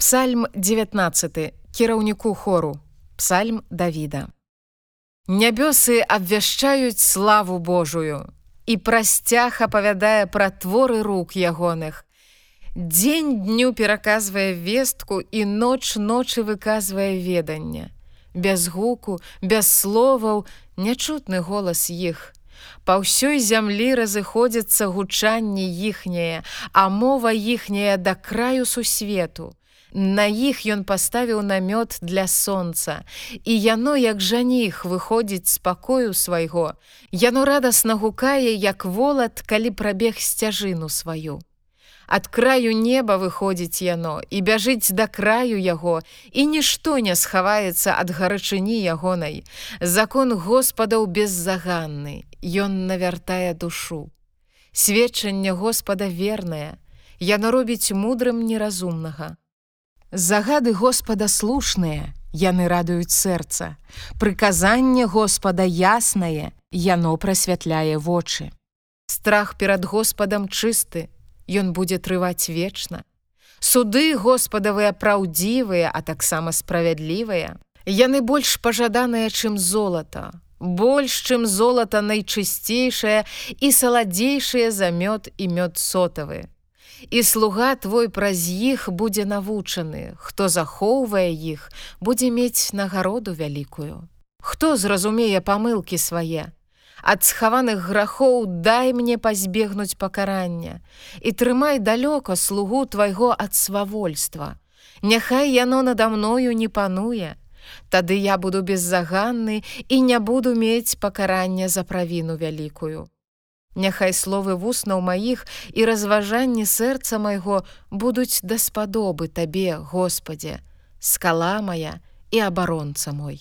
Псальм 19 кіраўніку хору Псальм Давіда. Нябёсы абвяшчаюць славу Божую і прасцяг апавядае пра творы рук ягоных. Дзень дню пераказвае вестку і ноч ночы выказвае веданне. Без гуку, без словаў, нячутны голас іх. Па ўсёй зямлі разыходзіцца гучанне іхняе, а мова іхняя да краю сусвету. На іх ён паставіў намёт для сонца, і яно, як жаніх выходзіць з пакою свайго. Яно радасна гукае, як волат, калі прабег сцяжыну сваю. Ад краю неба выходзіць яно і бяжыць да краю яго, і нішто не схаваецца ад гарачыні ягонай. Закон Господаў беззаганны, Ён навяртае душу. Сведчанне Господа вернае, Яно робіць мудрым неразумнага. Загады Господа слушныя, яны радуюць сэрца. Прыказанне Господа яснае, яно прасвятляе вочы. Страх перад Господам чысты, Ён будзе трываць вечна. Суды Господавыя праўдзівыя, а таксама справядлівыя. Яны больш пажаданыя, чым золата. Больш, чым золата найчысцейшае і саладзейшыя за мёд і мёд сотавы і слуга твой праз іх будзе навучаны, хто захоўвае іх, будзе мець нагароду вялікую. Хто зразумее памылкі свае? Ад схаваных грахоў дай мне пазбегнуць пакарання і трымай далёка слугу твайго ад свавольства. Няхай яно надо мною не пануе. Тады я буду беззаганны і не буду мець пакарання за правіну вялікую. Няхай словы вуснаў маіх і разважанні сэрца майго будуць даспадобы табе, Господе, скала моя і абаронца мой.